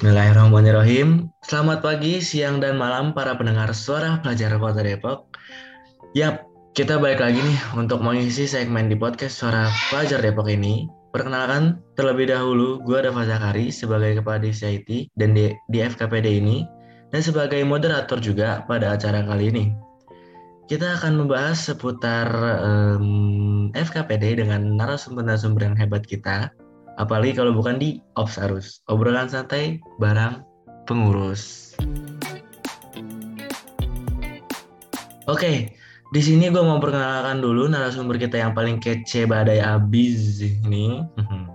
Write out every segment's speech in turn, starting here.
Bismillahirrahmanirrahim. Selamat pagi, siang, dan malam para pendengar suara pelajar Kota Depok. Yap, kita balik lagi nih untuk mengisi segmen di podcast suara pelajar Depok ini. Perkenalkan, terlebih dahulu, gue Dava Zakari sebagai Kepala Divisi IT dan di, di FKPD ini, dan sebagai moderator juga pada acara kali ini. Kita akan membahas seputar um, FKPD dengan narasumber-narasumber yang hebat kita, Apalagi kalau bukan di Opsarus, obrolan santai barang pengurus. Oke, di sini gue mau perkenalkan dulu narasumber kita yang paling kece badai abis ini.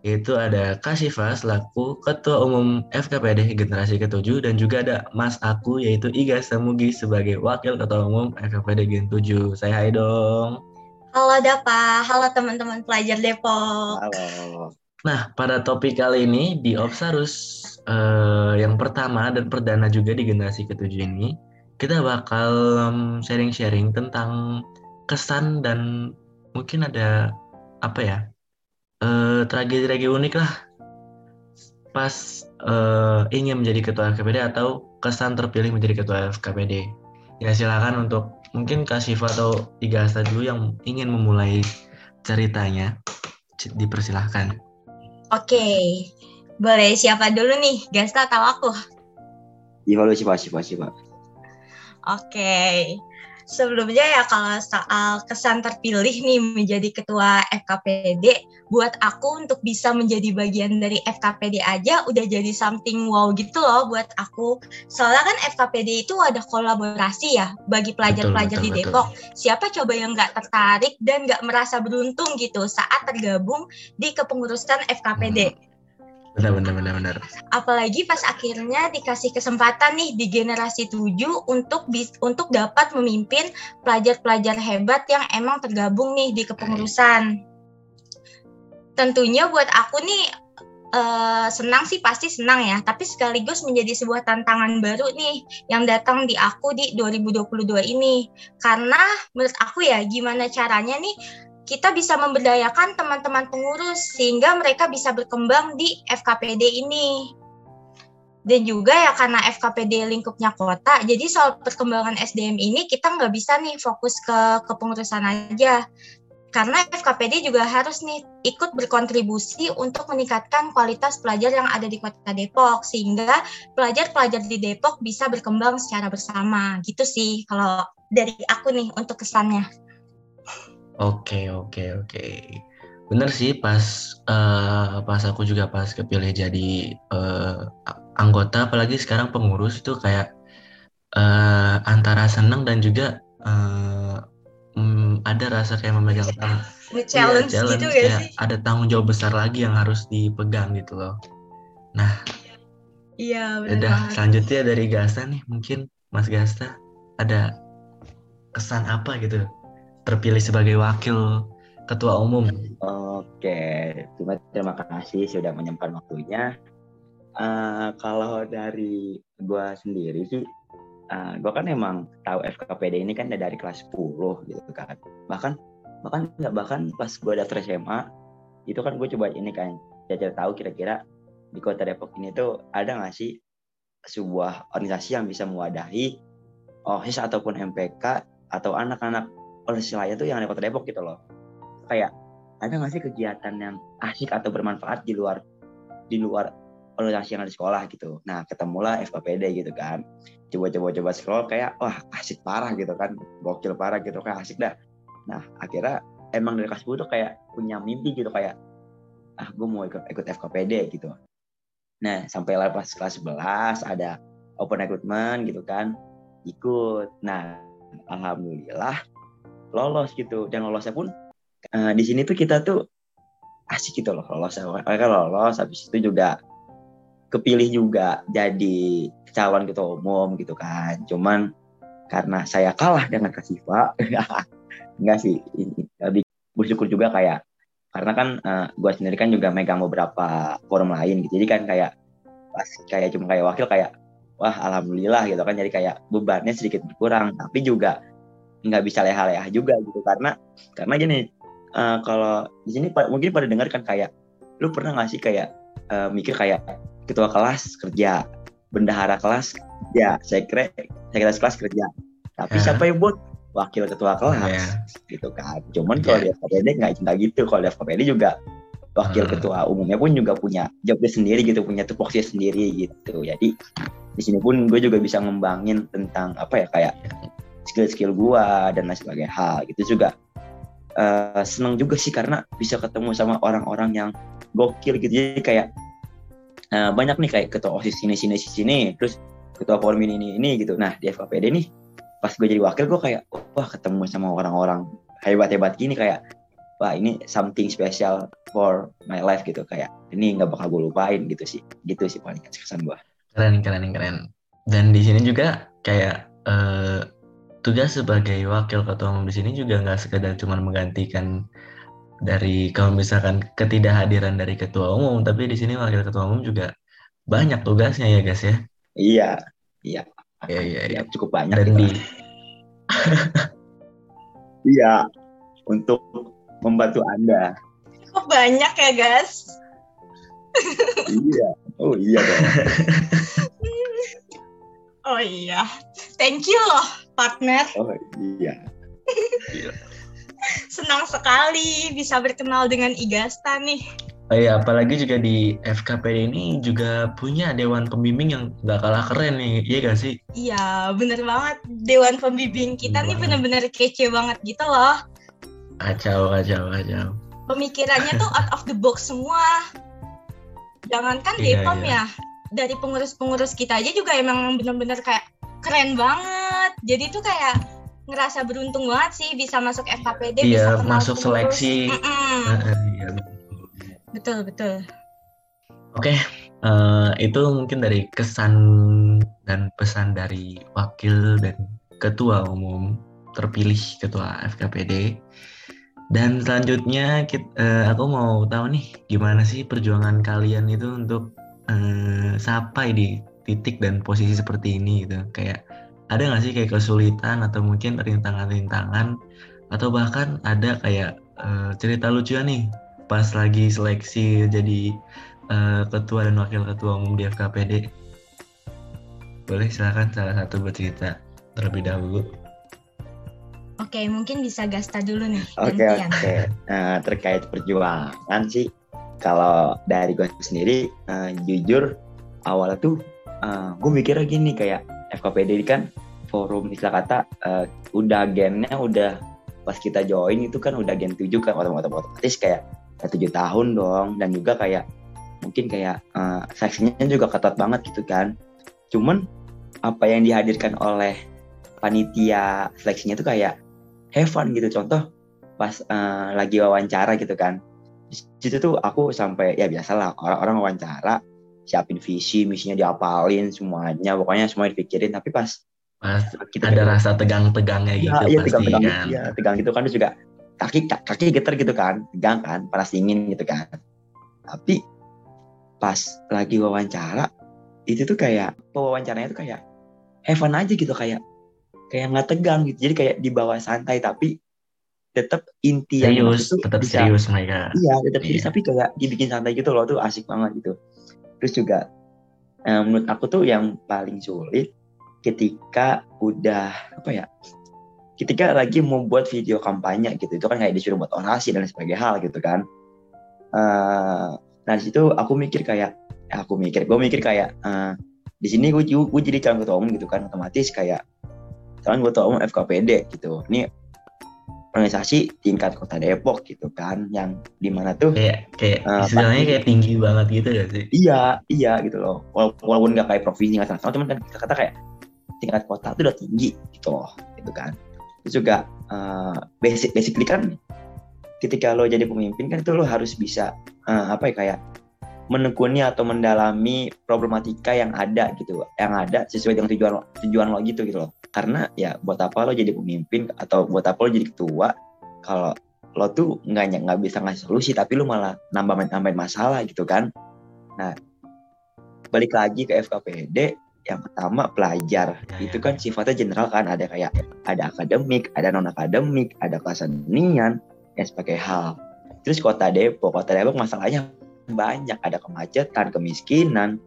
Itu ada Kasifa selaku Ketua Umum FKPD Generasi Ketujuh dan juga ada Mas Aku yaitu Iga Samugi sebagai Wakil Ketua Umum FKPD Gen 7. Saya hai dong. Halo Dapa, halo teman-teman pelajar Depok. Halo. Nah, pada topik kali ini di Opsarus uh, yang pertama dan perdana juga di generasi ketujuh ini, kita bakal sharing-sharing tentang kesan dan mungkin ada apa ya uh, tragedi-tragedi unik lah pas uh, ingin menjadi ketua FKPD atau kesan terpilih menjadi ketua FKPD. Ya silakan untuk mungkin kasih atau Tiga Asta dulu yang ingin memulai ceritanya dipersilahkan. Oke, boleh siapa dulu nih? Gasta atau aku? Iya, lu siapa, siapa, siapa. Oke, sebelumnya ya kalau soal kesan terpilih nih menjadi ketua FKPD, buat aku untuk bisa menjadi bagian dari FKPD aja udah jadi something wow gitu loh buat aku. Soalnya kan FKPD itu ada kolaborasi ya bagi pelajar-pelajar di Depok. Betul. Siapa coba yang nggak tertarik dan nggak merasa beruntung gitu saat tergabung di kepengurusan FKPD. Hmm. Benar, benar, benar, benar. Apalagi pas akhirnya dikasih kesempatan nih di generasi 7 untuk untuk dapat memimpin pelajar-pelajar hebat yang emang tergabung nih di kepengurusan. Tentunya buat aku nih uh, senang sih pasti senang ya, tapi sekaligus menjadi sebuah tantangan baru nih yang datang di aku di 2022 ini. Karena menurut aku ya gimana caranya nih kita bisa memberdayakan teman-teman pengurus sehingga mereka bisa berkembang di FKPD ini. Dan juga ya karena FKPD lingkupnya kota, jadi soal perkembangan SDM ini kita nggak bisa nih fokus ke kepengurusan aja. Karena FKPD juga harus nih ikut berkontribusi untuk meningkatkan kualitas pelajar yang ada di kota Depok sehingga pelajar-pelajar di Depok bisa berkembang secara bersama. Gitu sih kalau dari aku nih untuk kesannya. Oke oke oke. Bener sih pas uh, pas aku juga pas kepilih jadi uh, anggota apalagi sekarang pengurus itu kayak uh, antara seneng dan juga uh, um, ada rasa kayak memegang tang challenge, iya, challenge gitu kayak sih? ada tanggung jawab besar lagi yang harus dipegang gitu loh. Nah, iya Udah selanjutnya dari Gasta nih mungkin Mas Gasta ada kesan apa gitu terpilih sebagai wakil ketua umum. Oke, terima terima kasih sudah menyempatkan waktunya. Uh, kalau dari gue sendiri sih, uh, eh, gue kan emang tahu FKPD ini kan dari kelas 10 gitu kan. Bahkan bahkan nggak bahkan pas gue daftar SMA itu kan gue coba ini kan jadi tahu kira-kira di kota Depok ini tuh ada nggak sih sebuah organisasi yang bisa mewadahi OSIS ataupun MPK atau anak-anak oleh Silaya tuh yang ada kota Depok gitu loh. Kayak ada nggak sih kegiatan yang asik atau bermanfaat di luar di luar organisasi yang ada di sekolah gitu? Nah ketemulah FKPD gitu kan. Coba-coba coba scroll kayak wah asik parah gitu kan. Gokil parah gitu kayak asik dah. Nah akhirnya emang dari kelas 10 tuh kayak punya mimpi gitu kayak ah gue mau ikut ikut FKPD gitu. Nah sampai pas kelas 11 ada open recruitment gitu kan. Ikut. Nah alhamdulillah lolos gitu. Dan lolosnya pun uh, di sini tuh kita tuh asik gitu loh lolos mereka lolos habis itu juga kepilih juga jadi calon ketua umum gitu kan. Cuman karena saya kalah dengan Kasifa enggak sih. Lebih bersyukur juga kayak karena kan uh, eh, gue sendiri kan juga megang beberapa forum lain gitu. Jadi kan kayak pas kayak cuma kayak wakil kayak wah alhamdulillah gitu kan. Jadi kayak bebannya sedikit berkurang. Tapi juga nggak bisa leha-leha juga gitu. Karena karena gini uh, kalau di sini mungkin pada dengar kan kayak lu pernah nggak sih kayak uh, mikir kayak ketua kelas kerja bendahara kelas ya sekre sekretaris kelas kerja. Tapi siapa yang buat? Wakil ketua kelas Ya. gitu kan. Cuman kalau Ya. di FKPD nggak nggak gitu. Kalau di FKPD juga wakil Hmm. ketua umumnya pun juga punya jobnya sendiri gitu punya tupoksinya sendiri gitu. Jadi di sini pun gue juga bisa ngembangin tentang apa ya kayak skill-skill gua dan lain sebagainya. Hal gitu juga. Eh seneng juga sih karena bisa ketemu sama orang-orang yang gokil gitu. Jadi kayak eh, banyak nih kayak ketua osis sini sini sini terus ketua forum ini ini ini gitu. Nah di FKPD nih pas gue jadi wakil gue kayak wah ketemu sama orang-orang hebat-hebat gini kayak wah ini something special for my life gitu. Kayak ini nggak bakal gue lupain gitu sih. Gitu sih paling kesan gue Keren, keren, keren. Dan di sini juga kayak eh, tugas sebagai wakil ketua umum di sini juga nggak sekedar cuma menggantikan dari kalau misalkan ketidakhadiran dari ketua umum, tapi di sini wakil ketua umum juga banyak tugasnya ya guys ya. iya iya. Iya, iya, iya. Ya, cukup banyak Dan di iya untuk membantu anda. Kok banyak ya guys? iya. Oh iya dong. Oh iya, thank you loh partner. oh iya Senang sekali bisa berkenal dengan Igasta nih. Oh iya, apalagi juga di FKPD ini juga punya dewan pembimbing yang nggak kalah keren nih, iya gak sih? Iya, bener banget. Dewan pembimbing kita nih Banget. bener-bener kece banget gitu loh. Kacau, kacau, kacau. Pemikirannya tuh out of the box semua. Jangankan Iya, Depom iya. ya, dari pengurus-pengurus kita aja juga emang bener-bener kayak keren banget. Jadi tuh kayak ngerasa beruntung banget sih bisa masuk FKPD, bisa Iya, kenal masuk pengurus. seleksi. Mm-mm. Eh, iya, betul. Betul. Oke, eh, itu mungkin dari kesan dan pesan dari wakil dan ketua umum terpilih ketua FKPD. Dan selanjutnya kit- eh, aku mau tahu nih gimana sih perjuangan kalian itu untuk eh, sampai di titik dan posisi seperti ini gitu. Kayak ada nggak sih kayak kesulitan atau mungkin rintangan-rintangan atau bahkan ada kayak eh, cerita lucu nih pas lagi seleksi jadi eh, ketua dan wakil ketua umum di FKPD. Boleh silakan salah satu bercerita terlebih dahulu. Oke, mungkin bisa Gasta dulu nih, Oke oke. Nah, terkait perjuangan sih, kalau dari gue sendiri, eh, jujur awalnya tuh gue mikirnya gini kayak FKPD ini kan forum istilah kata eh, udah gennya udah pas kita join itu kan udah gen 7 kan otomatis otomatis kayak tujuh tahun dong. Dan juga kayak mungkin kayak eh, seleksinya juga ketat banget gitu kan. Cuman apa yang dihadirkan oleh panitia seleksinya tuh kayak have fun gitu. Contoh pas eh, lagi wawancara gitu kan. Situ tuh aku sampai ya biasalah orang-orang wawancara siapin visi misinya diapalin semuanya pokoknya semua dipikirin tapi pas Pas kita ada rasa tegang-tegangnya Iya, gitu iya, pasti tegang-tegang kan. iya, tegang gitu kan terus juga kaki kaki geter gitu kan tegang kan panas dingin gitu kan tapi pas lagi wawancara itu tuh kayak wawancaranya tuh kayak have fun aja gitu kayak kayak nggak tegang gitu jadi kayak dibawa santai tapi tetap inti yang Serius, dimaksud tuh tetap bisa- serius mereka. Iya, tetap serius Iya. tapi kayak dibikin santai gitu loh tuh asik banget gitu. Terus juga eh, menurut aku tuh yang paling sulit ketika udah apa ya? Ketika lagi mau buat video kampanye gitu, itu kan kayak disuruh buat orasi dan sebagainya hal gitu kan. Eh, nah di situ aku mikir kayak, eh, aku mikir, gue mikir kayak eh, di sini gue jadi calon ketua umum gitu kan, otomatis kayak calon ketua umum FKPD gitu. Ini organisasi tingkat kota Depok gitu kan yang di mana tuh Kayak kayak Eh, istilahnya kayak tinggi banget gitu ya sih. iya iya gitu loh Wala- walaupun nggak kayak provinsi nggak sama cuman kan kita kata kayak tingkat kota tuh udah tinggi gitu loh gitu kan terus juga eh, basic basically kan ketika lo jadi pemimpin kan itu lo harus bisa eh, apa ya kayak menekuni atau mendalami problematika yang ada gitu yang ada sesuai dengan tujuan lo, tujuan lo gitu gitu loh. Karena ya buat apa lo jadi pemimpin atau buat apa lo jadi ketua kalau lo tuh nggak nggak bisa ngasih solusi tapi lo malah nambah nambahin masalah gitu kan. Nah balik lagi ke FKPD yang pertama pelajar. Ya, itu ya. kan sifatnya general kan ada kayak ada akademik ada non akademik ada kesenian dan sebagai hal. Terus kota Depok kota Depok masalahnya banyak ada kemacetan kemiskinan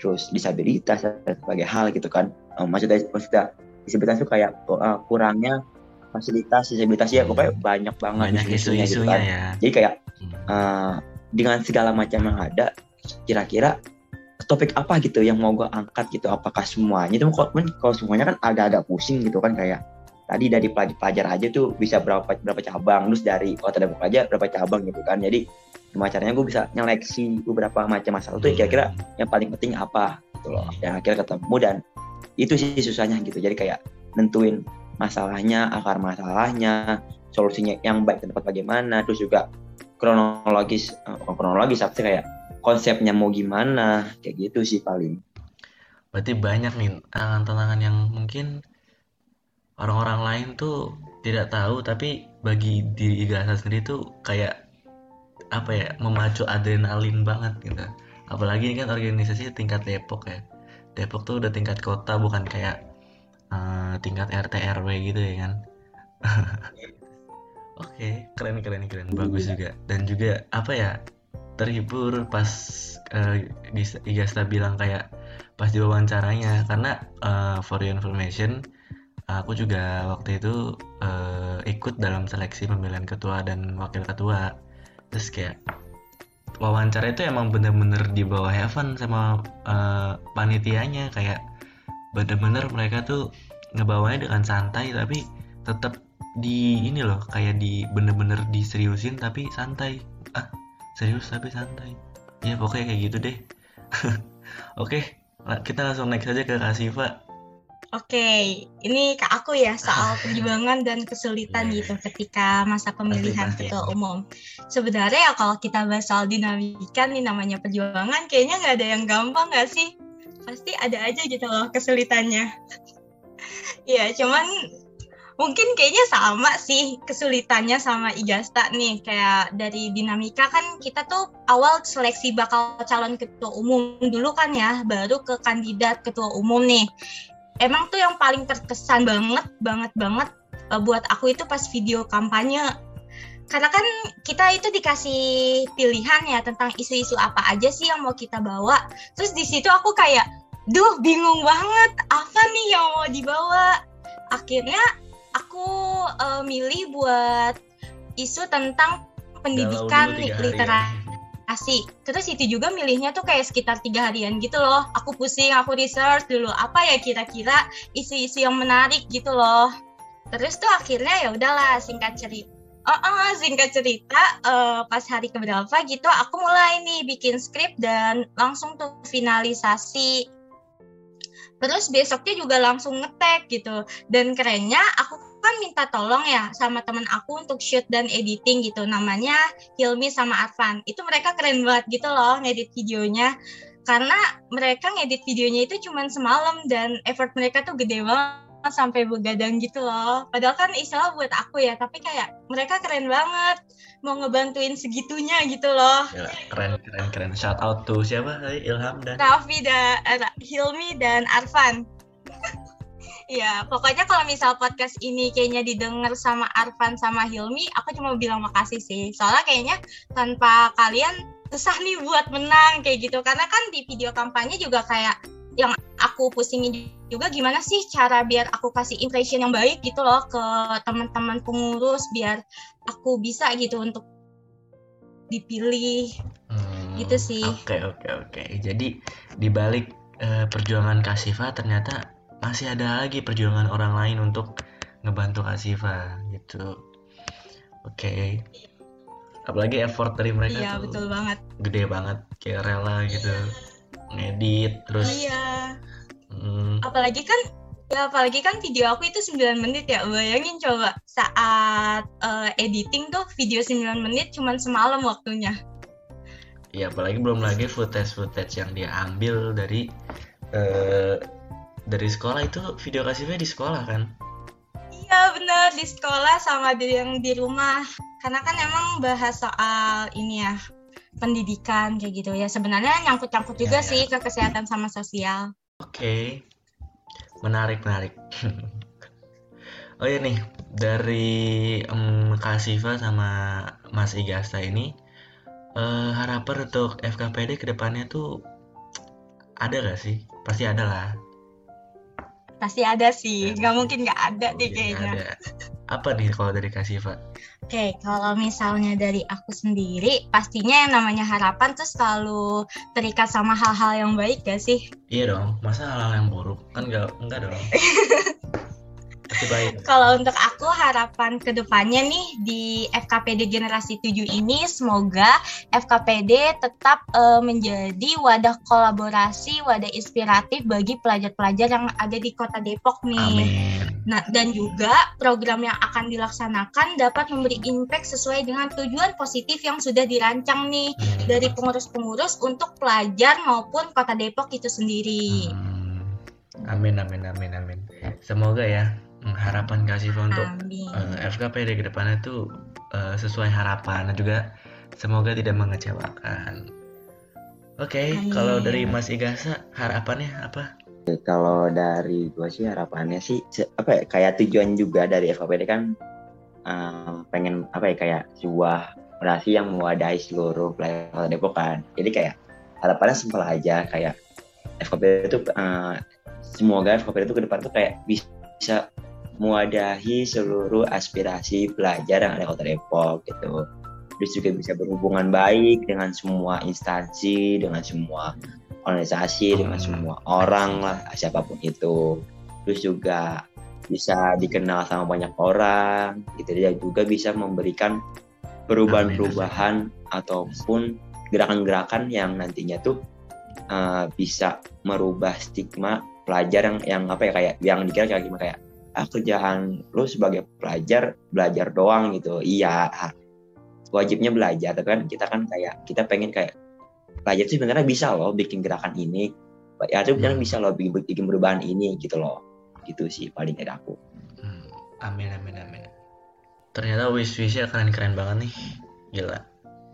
terus disabilitas dan sebagai hal gitu kan. Uh, maksudnya maksudnya disabilitas itu kayak uh, kurangnya fasilitas disabilitas ya pokoknya banyak banget banyak isu-isunya gitu isu-isunya kan. ya. Jadi kayak Hmm. uh, dengan segala macam yang ada kira-kira topik apa gitu yang mau gue angkat gitu? Apakah semuanya? Itu kalau kalau semuanya kan agak-agak pusing gitu kan kayak tadi dari pelajar, pelajar aja tuh bisa berapa berapa cabang terus dari kota Depok aja berapa cabang gitu kan. Jadi gimana caranya gue bisa nyeleksi beberapa macam masalah tuh kira-kira yang paling penting apa gitu loh dan akhirnya ketemu. Dan itu sih susahnya gitu. Jadi kayak nentuin masalahnya akar masalahnya solusinya yang baik dan tepat bagaimana. Terus juga kronologis eh, bukan kronologis tapi kayak konsepnya mau gimana kayak gitu sih paling. Berarti banyak nih tantangan-tantangan yang mungkin orang-orang lain tuh tidak tahu tapi bagi diri Igasa sendiri tuh kayak apa ya memacu adrenalin banget gitu. Apalagi ini kan organisasi tingkat Depok ya. Depok tuh udah tingkat kota bukan kayak eh, tingkat RT RW gitu ya kan. Oke, keren keren keren, bagus juga. Dan juga apa ya terhibur pas Gis- Igasta bilang kayak pas diwawancaranya karena eh, for your information aku juga waktu itu eh, ikut dalam seleksi pemilihan ketua dan wakil ketua terus kayak wawancara itu emang bener-bener di bawah heaven sama eh, panitianya. Kayak bener-bener mereka tuh ngebawanya dengan santai tapi tetap di ini loh kayak di bener-bener diseriusin tapi santai. Ah serius tapi santai. Ya pokoknya kayak gitu deh. Oke lah, kita langsung next aja ke Kak Oke, ini ke aku ya soal perjuangan dan kesulitan Iya. gitu ketika masa pemilihan ketua umum. Sebenarnya ya kalau kita bahas soal dinamika nih namanya perjuangan, kayaknya nggak ada yang gampang nggak sih? Pasti ada aja gitu loh kesulitannya. ya, cuman mungkin kayaknya sama sih kesulitannya sama Igasta nih kayak dari dinamika kan kita tuh awal seleksi bakal calon ketua umum dulu kan ya baru ke kandidat ketua umum nih emang tuh yang paling terkesan banget banget banget uh, buat aku itu pas video kampanye. Karena kan kita itu dikasih pilihan ya tentang isu-isu apa aja sih yang mau kita bawa. Terus di situ aku kayak duh bingung banget apa nih yang mau dibawa? Akhirnya aku uh, milih buat isu tentang pendidikan ya. literasi asik. Terus itu juga milihnya tuh kayak sekitar tiga harian gitu loh. Aku pusing, aku research dulu apa ya kira-kira isu-isu yang menarik gitu loh. Terus tuh akhirnya ya udahlah singkat cerita. Oh, oh, singkat cerita eh, pas hari keberapa gitu aku mulai nih bikin skrip dan langsung tuh finalisasi. Terus besoknya juga langsung ngetek gitu. Dan kerennya aku kan minta tolong ya sama temen aku untuk shoot dan editing gitu. Namanya Hilmi sama Arfan. Itu mereka keren banget gitu loh ngedit videonya. Karena mereka ngedit videonya itu cuman semalam dan effort mereka tuh gede banget sampai begadang gitu loh. Padahal kan istilah buat aku ya, tapi kayak mereka keren banget mau ngebantuin segitunya gitu loh. Gila, keren keren keren shout out to siapa Ilham dan Raffi dan eh, Hilmi dan Arfan. Ya, pokoknya kalau misal podcast ini kayaknya didengar sama Arfan sama Hilmi, aku cuma bilang makasih sih. Soalnya kayaknya tanpa kalian susah nih buat menang kayak gitu. Karena kan di video kampanye juga kayak yang aku pusingin juga gimana sih cara biar aku kasih impression yang baik gitu loh ke teman-teman pengurus biar aku bisa gitu untuk dipilih. Hmm, Gitu sih. Oke oke oke. Jadi di balik eh, perjuangan Kasifa ternyata masih ada lagi perjuangan orang lain untuk ngebantu Kasifa gitu. Oke. Apalagi effort dari mereka Iya, tuh betul banget. gede banget kayak rela gitu ngedit terus Iya. hmm, apalagi kan ya apalagi kan video aku itu 9 menit ya bayangin coba saat eh, editing tuh video 9 menit cuman semalam waktunya ya apalagi belum lagi footage footage yang dia ambil dari eh, dari sekolah itu video Kasifa di sekolah kan iya bener di sekolah sama di yang di rumah karena kan emang bahas soal ini ya pendidikan kayak gitu ya sebenarnya nyangkut-nyangkut juga Ya, ya. sih ke kesehatan sama sosial Oke, menarik menarik. oh ya nih dari em, Kak Siva sama Mas Igasta ini eh, harapan untuk FKPD ke depannya tuh ada gak sih? Pasti ada lah. Pasti ada sih, Ya, nggak mungkin nggak ada deh kayaknya. ada. Apa nih kalau dari Kak Siva? Oke, kalau misalnya dari aku sendiri, pastinya yang namanya harapan tuh selalu terikat sama hal-hal yang baik gak sih? Iya dong, masa hal-hal yang buruk? Kan enggak, enggak dong. Kalau untuk aku harapan ke depannya nih di FKPD generasi 7 ini semoga FKPD tetap eh, menjadi wadah kolaborasi, wadah inspiratif bagi pelajar-pelajar yang ada di Kota Depok nih. Amin. Nah, dan juga program yang akan dilaksanakan dapat memberi impact sesuai dengan tujuan positif yang sudah dirancang nih dari pengurus-pengurus untuk pelajar maupun Kota Depok itu sendiri. Hmm. Amin, amin, amin, amin. Semoga ya harapan Kak Siva untuk Amin. eh, FKPD ke depannya tuh eh, sesuai harapan dan juga semoga tidak mengecewakan. Oke, Amin. kalau dari Mas Igasa harapannya apa? Kalau dari gue sih harapannya sih apa ya kayak tujuan juga dari FKPD kan um, pengen apa ya kayak sebuah orasi yang mewadahi seluruh pelajar Kota Depok kan. Jadi kayak harapannya simpel aja kayak FKPD itu uh, semoga FKPD itu ke depan tuh kayak bisa mewadahi seluruh aspirasi pelajar yang ada di Kota Depok gitu. Terus juga bisa berhubungan baik dengan semua instansi, dengan semua organisasi dengan Hmm. semua orang lah siapa pun itu terus juga bisa dikenal sama banyak orang gitu dan juga bisa memberikan perubahan-perubahan ataupun gerakan-gerakan yang nantinya tuh uh, bisa merubah stigma pelajar yang yang apa ya kayak yang dikira kayak gimana kayak ah kerjaan lu sebagai pelajar belajar doang gitu iya wajibnya belajar tapi kan kita kan kayak kita pengen kayak pelajar sih sebenarnya bisa loh bikin gerakan ini ya itu beneran Hmm. bisa loh bikin, bikin perubahan ini gitu loh gitu sih paling dari aku Hmm, Amin, amin, amin. Ternyata wish wishnya keren-keren banget nih, gila.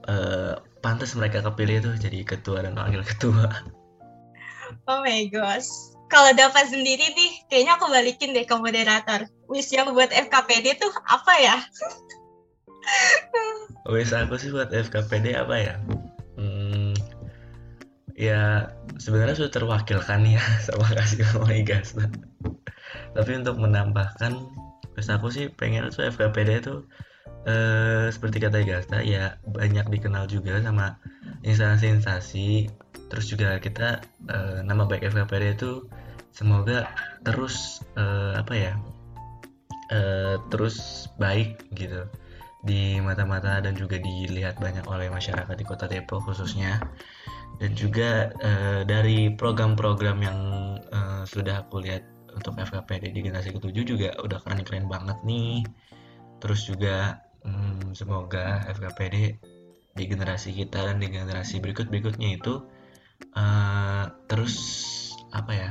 Eh, pantas mereka kepilih tuh jadi ketua dan wakil ketua. Oh my gosh. Kalau dapat sendiri nih, kayaknya aku balikin deh ke moderator. Wish yang buat FKPD tuh apa ya? Wish aku sih buat FKPD apa ya? Hmm, ya sebenarnya sudah terwakilkan ya sama kasih Igasta. Tapi untuk menambahkan, wish aku sih pengen tuh FKPD itu eh, seperti kata Igasta ya banyak dikenal juga sama instansi-instansi. Terus juga kita eh, nama baik FKPD itu semoga terus eh, apa ya? eh, terus baik gitu di mata-mata dan juga dilihat banyak oleh masyarakat di Kota Depok khususnya dan juga eh, dari program-program yang eh, sudah aku lihat untuk FKPD di generasi ketujuh juga udah keren-keren banget nih terus juga hmm, semoga FKPD di generasi kita dan di generasi berikut-berikutnya itu eh, terus apa ya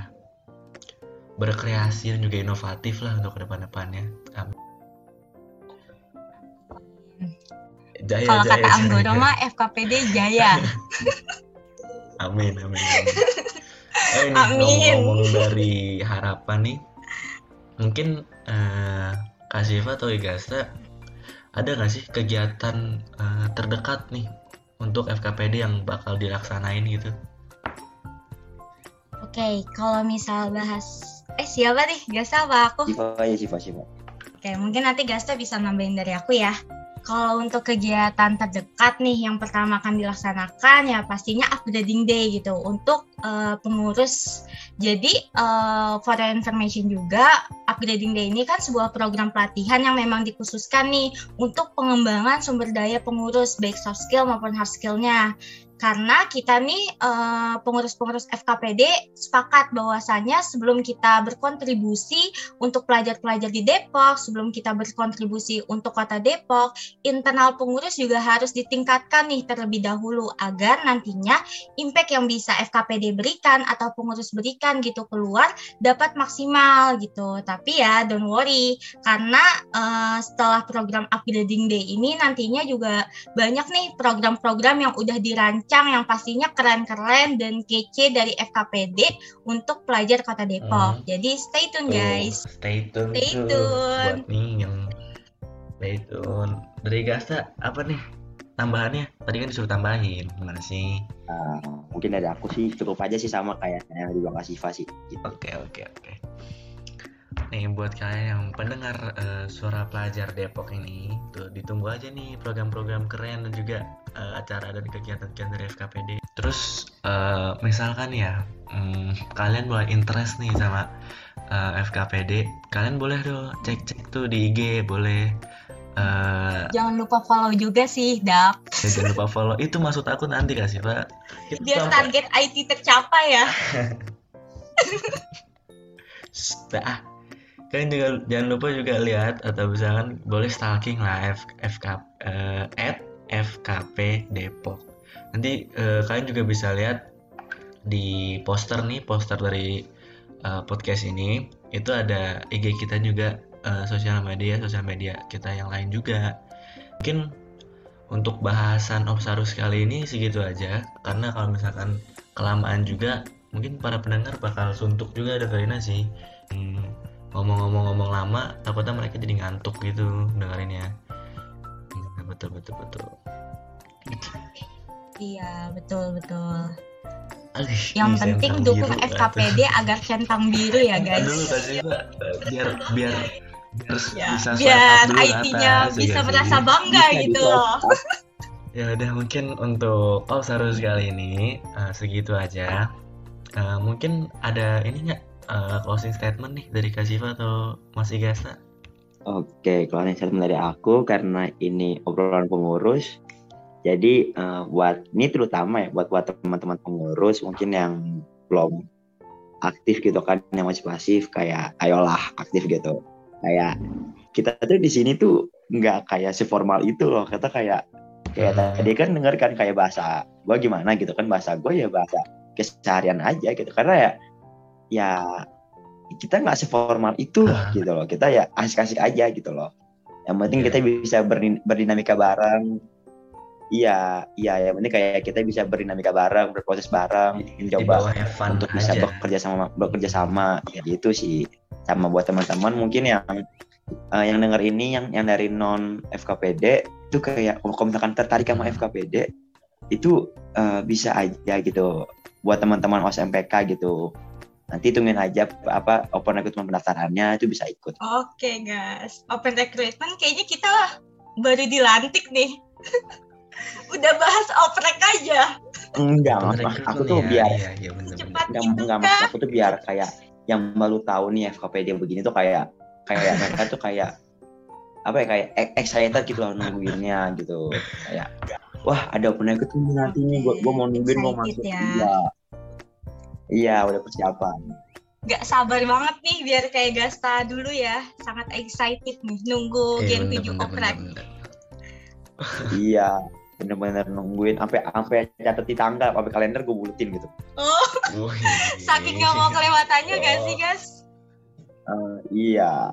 berkreasi dan juga inovatif lah untuk ke depan-depannya Amin. Jaya, Kalau jaya, kata. Anggoro mah FKPD Jaya. Amin, amin, amin. Ini Amin. ngomong-ngomong dari harapan nih, mungkin eh, Kak Siva atau Igasta ada nggak sih kegiatan eh, terdekat nih untuk FKPD yang bakal dilaksanain gitu? Oke, kalau misal bahas eh siapa nih? Gasta apa aku? Siva aja Siva Siva Oke, mungkin nanti Gasta bisa nambahin dari aku ya. Kalau untuk kegiatan terdekat nih yang pertama akan dilaksanakan ya pastinya upgrading day gitu untuk eh, pengurus. Jadi eh, for information juga upgrading day ini kan sebuah program pelatihan yang memang dikhususkan nih untuk pengembangan sumber daya pengurus baik soft skill maupun hard skillnya. Karena kita nih eh, pengurus-pengurus FKPD sepakat bahwasannya sebelum kita berkontribusi untuk pelajar-pelajar di Depok, sebelum kita berkontribusi untuk kota Depok, internal pengurus juga harus ditingkatkan nih terlebih dahulu agar nantinya impact yang bisa FKPD berikan atau pengurus berikan gitu keluar dapat maksimal gitu. Tapi ya don't worry karena eh, setelah program upgrading day ini nantinya juga banyak nih program-program yang udah dirancang yang pastinya keren-keren dan kece dari FKPD untuk pelajar kota Depok. Hmm. Jadi stay tune Tuh, guys. Stay tune Stay tuh tune. buat nih yang stay tune. Dari Gasta apa nih tambahannya? Tadi kan disuruh tambahin, gimana sih? Uh, mungkin dari aku sih cukup aja sih sama kayak yang dibilang Siva sih. Gitu. Oke oke oke. Nih buat kalian yang pendengar uh, suara pelajar Depok ini, tuh ditunggu aja nih program-program keren dan juga uh, acara dan kegiatan-kegiatan dari FKPD. Terus uh, misalkan ya, um, kalian boleh interest nih sama uh, FKPD, kalian boleh dong cek-cek tuh di IG, boleh Uh, jangan lupa follow juga sih, Dap. Ya, jangan lupa follow. Itu maksud aku nanti kasih, Pak. Kita Biar target IT tercapai ya. ah, kalian juga jangan lupa juga lihat atau misalkan boleh stalking lah F, FK uh, at FKP Depok. Nanti uh, kalian juga bisa lihat di poster nih, poster dari uh, podcast ini itu ada IG kita juga uh, sosial media, sosial media kita yang lain juga. Mungkin untuk bahasan Opsarus kali ini segitu aja karena kalau misalkan kelamaan juga mungkin para pendengar bakal suntuk juga ada Karina sih. Hmm, ngomong-ngomong-ngomong lama takutnya mereka jadi ngantuk gitu dengerinnya ya, betul betul betul. Iya betul betul. Yang penting dukung biru, FKPD agar centang biru ya guys. Tadi biar biar biar ya, bisa biar IT-nya bisa merasa bangga bisa, gitu loh. Ya udah mungkin untuk oh seru sekali ini uh, segitu aja. Uh, mungkin ada ini nggak uh, closing statement nih dari Kasifa atau Mas Igasa? Oke, closing statement dari aku karena ini obrolan pengurus. Jadi uh, buat ini terutama ya buat buat teman-teman pengurus mungkin yang belum aktif gitu kan yang masih pasif kayak ayolah aktif gitu. Kayak kita tuh di sini tuh nggak kayak seformal itu loh. Kata kayak kayak hmm. tadi kan denger kan kayak bahasa gue gimana gitu kan bahasa gue ya bahasa keseharian aja gitu karena ya ya kita nggak seformal itu uh. gitu loh. Kita ya asik-asik aja gitu loh. Yang penting yeah. kita bisa berdinamika bareng. Iya iya yang penting kayak kita bisa berdinamika bareng berproses bareng mencoba untuk aja. bisa bekerja sama bekerja sama. Ya gitu sih. Sama buat teman-teman mungkin yang uh, yang dengar ini yang yang dari non FKPD itu kayak kalau misalkan tertarik sama FKPD itu uh, bisa aja gitu. Buat teman-teman OSMPK gitu nanti tungguin aja apa open recruitment pendaftarannya itu bisa ikut. Oke okay, guys, open recruitment kayaknya kita baru dilantik nih. Udah bahas oprek aja. Enggak, mas, aku tuh ya, biar ya, ya, bener, cepat enggak, gitu enggak, mas, aku tuh biar kayak yang baru tahu nih FKPD begini tuh kayak kayak mereka tuh kayak apa ya kayak excited gitu loh nungguinnya gitu kayak wah ada open recruitment nanti nih gue gue mau nungguin mau masuk ya. ya Iya, udah persiapan. Gak sabar banget nih biar kayak Gasta dulu ya. Sangat excited nih nunggu eh, Gen 7 oprek. iya, bener-bener nungguin sampai sampai catat di tanggal, sampai kalender gue bulutin gitu. Oh. oh Saking gak mau kelewatannya oh. gak sih, guys? Uh, iya.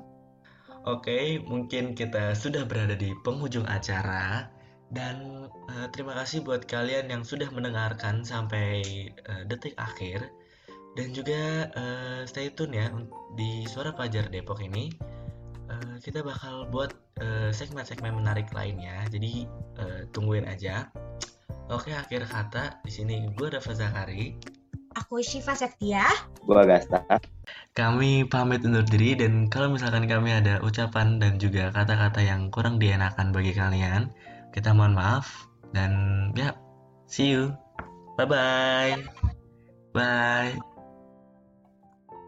Oke, mungkin kita sudah berada di penghujung acara dan uh, terima kasih buat kalian yang sudah mendengarkan sampai uh, detik akhir. Dan juga uh, stay tune ya di Suara Pelajar Depok ini. Uh, kita bakal buat segmen-segmen uh, menarik lainnya. Jadi uh, tungguin aja. Oke, akhir kata di sini gue Rafa Zakari. Aku Shiva Septia. Gue Agasta. Kami pamit undur diri dan kalau misalkan kami ada ucapan dan juga kata-kata yang kurang dienakan bagi kalian, kita mohon maaf dan ya, see you. Bye-bye. Bye.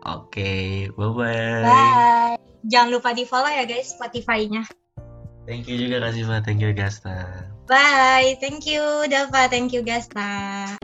Oke, okay, bye-bye. Bye. Jangan lupa di follow ya guys Spotify-nya. Thank you juga Kak Siva, thank you Gasta. Bye, thank you Dava, thank you Gasta.